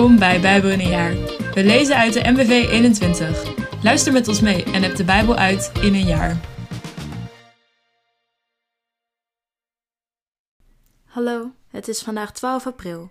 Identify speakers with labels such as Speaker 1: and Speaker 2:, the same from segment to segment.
Speaker 1: Welkom bij Bijbel in een jaar. We lezen uit de MBV 21. Luister met ons mee en heb de Bijbel uit in een jaar.
Speaker 2: Hallo, het is vandaag 12 april.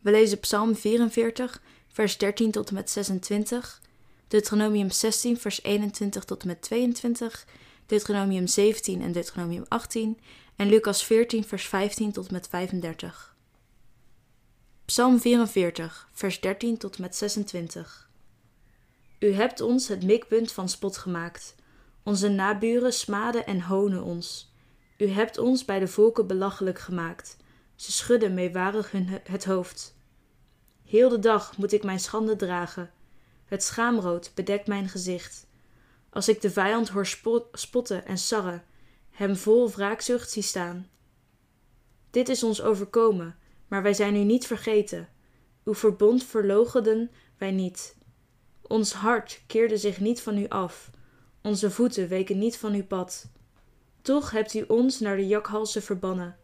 Speaker 2: We lezen Psalm 44, vers 13 tot en met 26, Deuteronomium 16, vers 21 tot en met 22, Deuteronomium 17 en Deuteronomium 18 en Lucas 14, vers 15 tot en met 35. Psalm 44, vers 13 tot met 26. U hebt ons het mikpunt van spot gemaakt. Onze naburen smaden en honen ons. U hebt ons bij de volken belachelijk gemaakt. Ze schudden meewarig hun het hoofd. Heel de dag moet ik mijn schande dragen. Het schaamrood bedekt mijn gezicht. Als ik de vijand hoor spotten en sarren, hem vol wraakzucht zie staan. Dit is ons overkomen maar wij zijn u niet vergeten. Uw verbond verloochenden wij niet. Ons hart keerde zich niet van u af. Onze voeten weken niet van uw pad. Toch hebt u ons naar de jakhalzen verbannen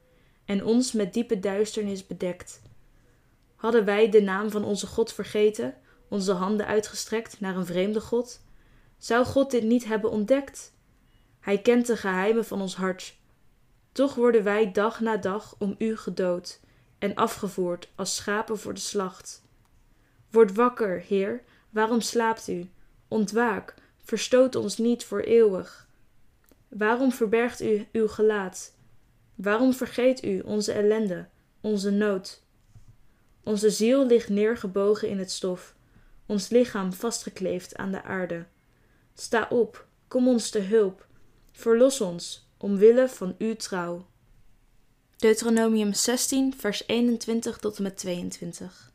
Speaker 2: en ons met diepe duisternis bedekt. Hadden wij de naam van onze God vergeten, onze handen uitgestrekt naar een vreemde God? Zou God dit niet hebben ontdekt? Hij kent de geheimen van ons hart. Toch worden wij dag na dag om u gedood en afgevoerd als schapen voor de slacht. Word wakker, Heer, waarom slaapt u? Ontwaak, verstoot ons niet voor eeuwig. Waarom verbergt u uw gelaat? Waarom vergeet u onze ellende, onze nood? Onze ziel ligt neergebogen in het stof, ons lichaam vastgekleefd aan de aarde. Sta op, kom ons te hulp, verlos ons, omwille van uw trouw. Deuteronomium 16, vers 21 tot en met 22.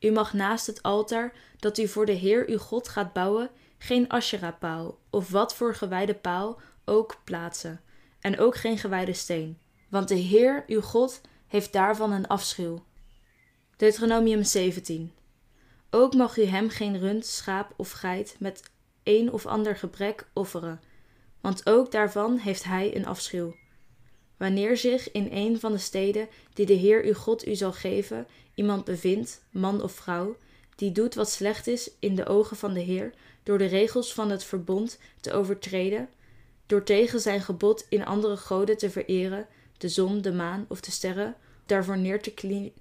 Speaker 2: U mag naast het altaar dat u voor de Heer uw God gaat bouwen, geen Asherah-paal of wat voor gewijde paal ook plaatsen, en ook geen gewijde steen, want de Heer uw God heeft daarvan een afschuw. Deuteronomium 17. Ook mag u hem geen rund, schaap of geit met een of ander gebrek offeren, want ook daarvan heeft hij een afschuw. Wanneer zich in een van de steden die de Heer uw God u zal geven, iemand bevindt, man of vrouw, die doet wat slecht is in de ogen van de Heer, door de regels van het verbond te overtreden, door tegen zijn gebod in andere goden te vereren, de zon, de maan of de sterren, daarvoor neer te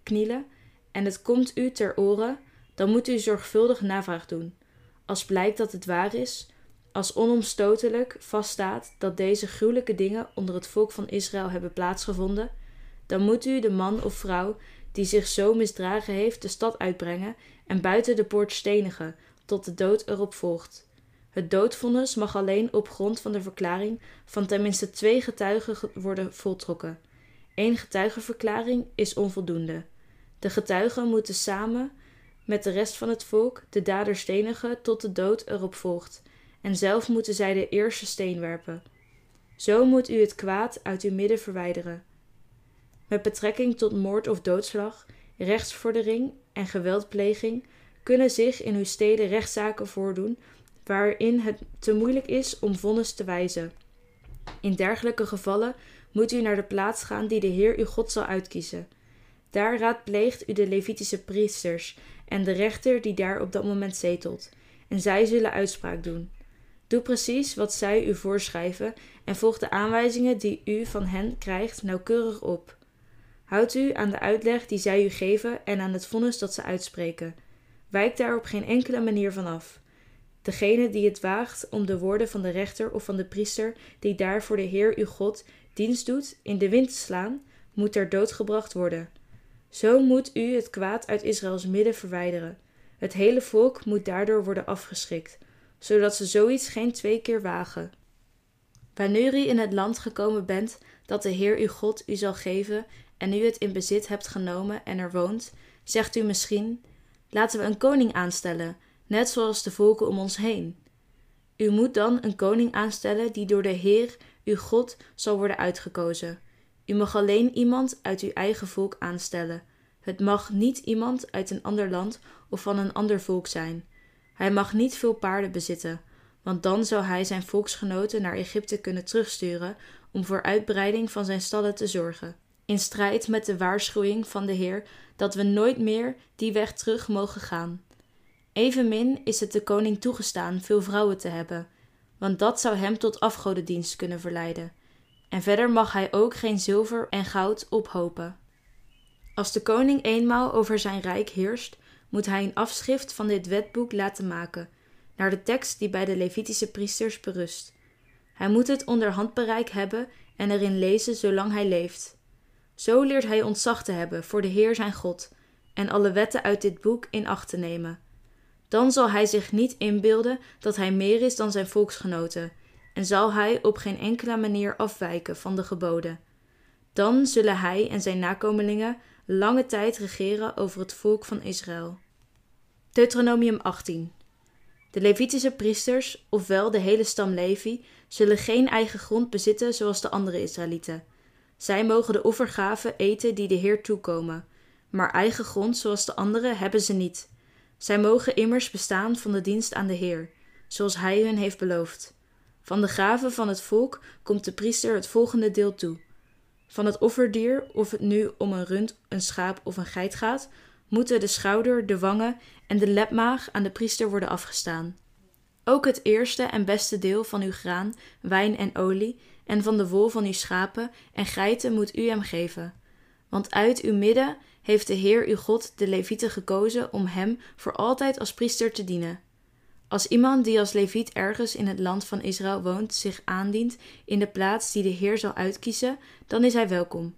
Speaker 2: knielen, en het komt u ter oren, dan moet u zorgvuldig navraag doen. Als blijkt dat het waar is, als onomstotelijk vaststaat dat deze gruwelijke dingen onder het volk van Israël hebben plaatsgevonden, dan moet u de man of vrouw die zich zo misdragen heeft de stad uitbrengen en buiten de poort stenigen, tot de dood erop volgt. Het doodvonnis mag alleen op grond van de verklaring van tenminste twee getuigen worden voltrokken. Eén getuigenverklaring is onvoldoende. De getuigen moeten samen met de rest van het volk de dader stenigen tot de dood erop volgt en zelf moeten zij de eerste steen werpen. Zo moet u het kwaad uit uw midden verwijderen. Met betrekking tot moord of doodslag, rechtsvordering en geweldpleging kunnen zich in uw steden rechtszaken voordoen waarin het te moeilijk is om vonnis te wijzen. In dergelijke gevallen moet u naar de plaats gaan die de Heer uw God zal uitkiezen. Daar raadpleegt u de Levitische priesters en de rechter die daar op dat moment zetelt, en zij zullen uitspraak doen. Doe precies wat zij u voorschrijven en volg de aanwijzingen die u van hen krijgt nauwkeurig op. Houd u aan de uitleg die zij u geven en aan het vonnis dat ze uitspreken. Wijk daar op geen enkele manier van af. Degene die het waagt om de woorden van de rechter of van de priester, die daar voor de Heer uw God dienst doet, in de wind te slaan, moet ter dood gebracht worden. Zo moet u het kwaad uit Israëls midden verwijderen. Het hele volk moet daardoor worden afgeschrikt zodat ze zoiets geen twee keer wagen. Wanneer u in het land gekomen bent dat de Heer uw God u zal geven en u het in bezit hebt genomen en er woont, zegt u misschien: Laten we een koning aanstellen, net zoals de volken om ons heen. U moet dan een koning aanstellen die door de Heer uw God zal worden uitgekozen. U mag alleen iemand uit uw eigen volk aanstellen. Het mag niet iemand uit een ander land of van een ander volk zijn. Hij mag niet veel paarden bezitten, want dan zou hij zijn volksgenoten naar Egypte kunnen terugsturen om voor uitbreiding van zijn stallen te zorgen. in strijd met de waarschuwing van de Heer dat we nooit meer die weg terug mogen gaan. Evenmin is het de koning toegestaan veel vrouwen te hebben, want dat zou hem tot afgodendienst kunnen verleiden. En verder mag hij ook geen zilver en goud ophopen. Als de koning eenmaal over zijn rijk heerst, moet hij een afschrift van dit wetboek laten maken, naar de tekst die bij de Levitische priesters berust. Hij moet het onder handbereik hebben en erin lezen zolang hij leeft. Zo leert hij ontzag te hebben voor de Heer zijn God en alle wetten uit dit boek in acht te nemen. Dan zal hij zich niet inbeelden dat hij meer is dan zijn volksgenoten en zal hij op geen enkele manier afwijken van de geboden. Dan zullen hij en zijn nakomelingen lange tijd regeren over het volk van Israël. Deuteronomium 18 De Levitische priesters, ofwel de hele stam Levi, zullen geen eigen grond bezitten zoals de andere Israëlieten. Zij mogen de offergaven eten die de Heer toekomen, maar eigen grond zoals de anderen hebben ze niet. Zij mogen immers bestaan van de dienst aan de Heer, zoals Hij hun heeft beloofd. Van de gaven van het volk komt de priester het volgende deel toe. Van het offerdier, of het nu om een rund, een schaap of een geit gaat, moeten de schouder, de wangen en de lepmaag aan de priester worden afgestaan. Ook het eerste en beste deel van uw graan, wijn en olie, en van de wol van uw schapen en geiten moet u hem geven. Want uit uw midden heeft de Heer uw God de Levieten gekozen om hem voor altijd als priester te dienen. Als iemand die als Leviet ergens in het land van Israël woont zich aandient in de plaats die de Heer zal uitkiezen, dan is hij welkom.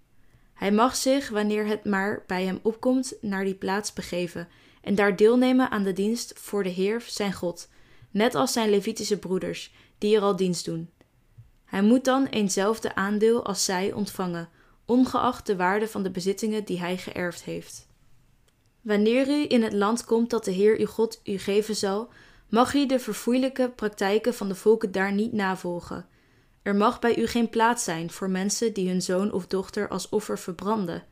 Speaker 2: Hij mag zich, wanneer het maar bij hem opkomt, naar die plaats begeven en daar deelnemen aan de dienst voor de Heer zijn God, net als zijn Levitische broeders, die er al dienst doen. Hij moet dan eenzelfde aandeel als zij ontvangen, ongeacht de waarde van de bezittingen die hij geërfd heeft. Wanneer u in het land komt dat de Heer uw God u geven zal, mag u de verfoeilijke praktijken van de volken daar niet navolgen. Er mag bij u geen plaats zijn voor mensen die hun zoon of dochter als offer verbranden,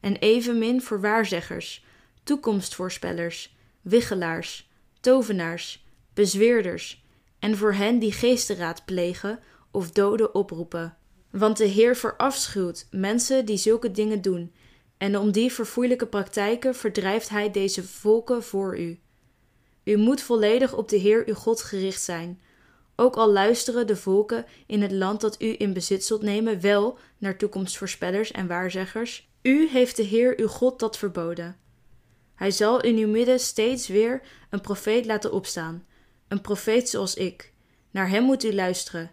Speaker 2: en evenmin voor waarzeggers, toekomstvoorspellers, wiggelaars, tovenaars, bezweerders, en voor hen die geestenraad plegen of doden oproepen. Want de Heer verafschuwt mensen die zulke dingen doen, en om die verfoeilijke praktijken verdrijft Hij deze volken voor u. U moet volledig op de Heer uw God gericht zijn. Ook al luisteren de volken in het land dat u in bezit zult nemen wel naar toekomstvoorspellers en waarzeggers, u heeft de Heer uw God dat verboden. Hij zal in uw midden steeds weer een profeet laten opstaan, een profeet zoals ik. Naar hem moet u luisteren.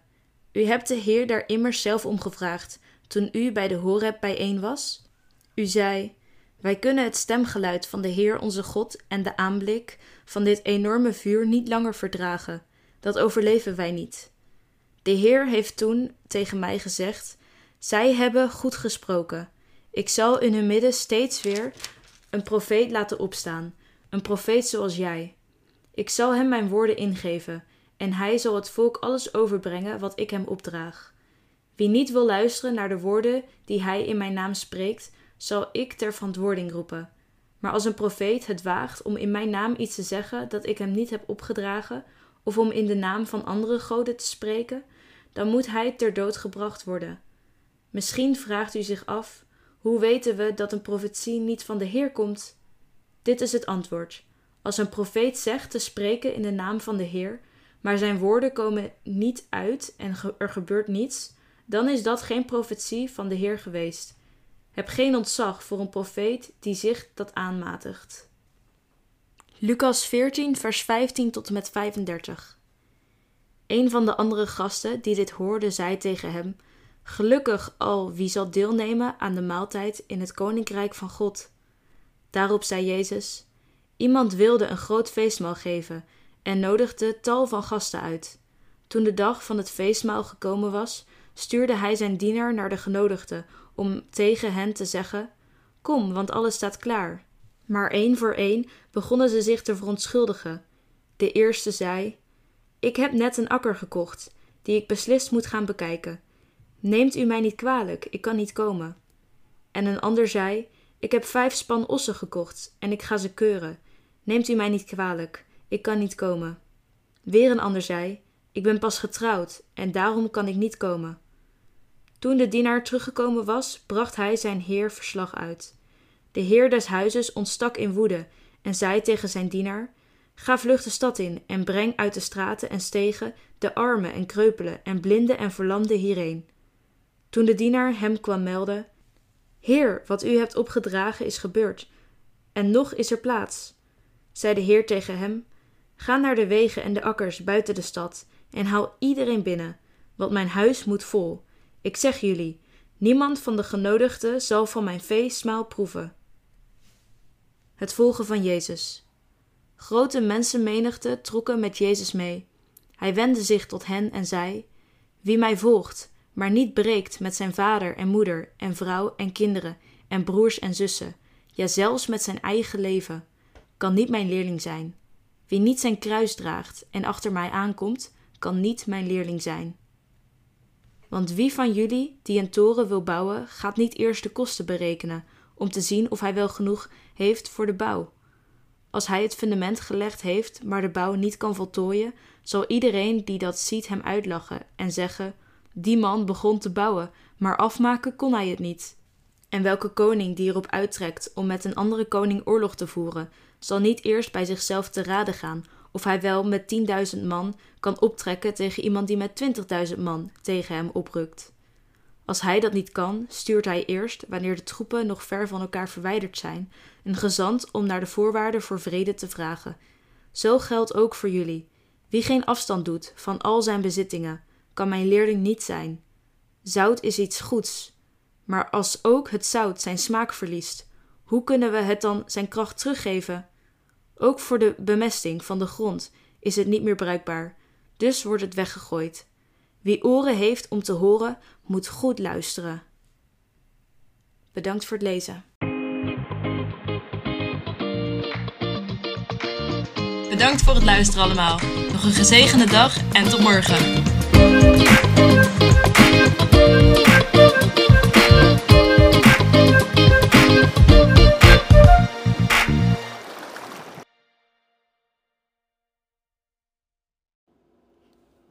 Speaker 2: U hebt de Heer daar immers zelf om gevraagd, toen u bij de Horeb bijeen was. U zei: Wij kunnen het stemgeluid van de Heer onze God en de aanblik van dit enorme vuur niet langer verdragen. Dat overleven wij niet. De Heer heeft toen tegen mij gezegd: Zij hebben goed gesproken. Ik zal in hun midden steeds weer een profeet laten opstaan, een profeet zoals jij. Ik zal hem mijn woorden ingeven, en hij zal het volk alles overbrengen wat ik hem opdraag. Wie niet wil luisteren naar de woorden die hij in mijn naam spreekt, zal ik ter verantwoording roepen. Maar als een profeet het waagt om in mijn naam iets te zeggen dat ik hem niet heb opgedragen, of om in de naam van andere goden te spreken, dan moet hij ter dood gebracht worden. Misschien vraagt u zich af: hoe weten we dat een profetie niet van de Heer komt? Dit is het antwoord. Als een profeet zegt te spreken in de naam van de Heer, maar zijn woorden komen niet uit en er gebeurt niets, dan is dat geen profetie van de Heer geweest. Heb geen ontzag voor een profeet die zich dat aanmatigt. Lucas 14, vers 15 tot en met 35. Een van de andere gasten die dit hoorde, zei tegen hem: Gelukkig al wie zal deelnemen aan de maaltijd in het koninkrijk van God. Daarop zei Jezus: Iemand wilde een groot feestmaal geven en nodigde tal van gasten uit. Toen de dag van het feestmaal gekomen was, stuurde hij zijn dienaar naar de genodigden om tegen hen te zeggen: Kom, want alles staat klaar. Maar één voor één begonnen ze zich te verontschuldigen. De eerste zei: Ik heb net een akker gekocht, die ik beslist moet gaan bekijken. Neemt u mij niet kwalijk, ik kan niet komen. En een ander zei: Ik heb vijf span ossen gekocht en ik ga ze keuren. Neemt u mij niet kwalijk, ik kan niet komen. Weer een ander zei: Ik ben pas getrouwd en daarom kan ik niet komen. Toen de dienaar teruggekomen was, bracht hij zijn heer verslag uit. De heer des huizes ontstak in woede en zei tegen zijn dienaar: Ga vlug de stad in en breng uit de straten en stegen de armen en kreupelen en blinden en verlamden hierheen. Toen de dienaar hem kwam melden: Heer, wat u hebt opgedragen is gebeurd, en nog is er plaats. Zei de Heer tegen hem: Ga naar de wegen en de akkers buiten de stad en haal iedereen binnen, want mijn huis moet vol. Ik zeg jullie: niemand van de genodigden zal van mijn feestmaal proeven. Het volgen van Jezus. Grote mensenmenigte trokken met Jezus mee. Hij wendde zich tot hen en zei: Wie mij volgt, maar niet breekt met zijn vader en moeder en vrouw en kinderen en broers en zussen, ja zelfs met zijn eigen leven, kan niet mijn leerling zijn. Wie niet zijn kruis draagt en achter mij aankomt, kan niet mijn leerling zijn. Want wie van jullie die een toren wil bouwen, gaat niet eerst de kosten berekenen om te zien of hij wel genoeg heeft voor de bouw? Als hij het fundament gelegd heeft, maar de bouw niet kan voltooien, zal iedereen die dat ziet hem uitlachen en zeggen: Die man begon te bouwen, maar afmaken kon hij het niet. En welke koning die erop uittrekt om met een andere koning oorlog te voeren, zal niet eerst bij zichzelf te raden gaan of hij wel met tienduizend man kan optrekken tegen iemand die met twintigduizend man tegen hem oprukt. Als hij dat niet kan, stuurt hij eerst, wanneer de troepen nog ver van elkaar verwijderd zijn, een gezant om naar de voorwaarden voor vrede te vragen. Zo geldt ook voor jullie. Wie geen afstand doet van al zijn bezittingen, kan mijn leerling niet zijn. Zout is iets goeds, maar als ook het zout zijn smaak verliest, hoe kunnen we het dan zijn kracht teruggeven? Ook voor de bemesting van de grond is het niet meer bruikbaar, dus wordt het weggegooid. Wie oren heeft om te horen, moet goed luisteren. Bedankt voor het lezen.
Speaker 1: Bedankt voor het luisteren allemaal. Nog een gezegende dag en tot morgen.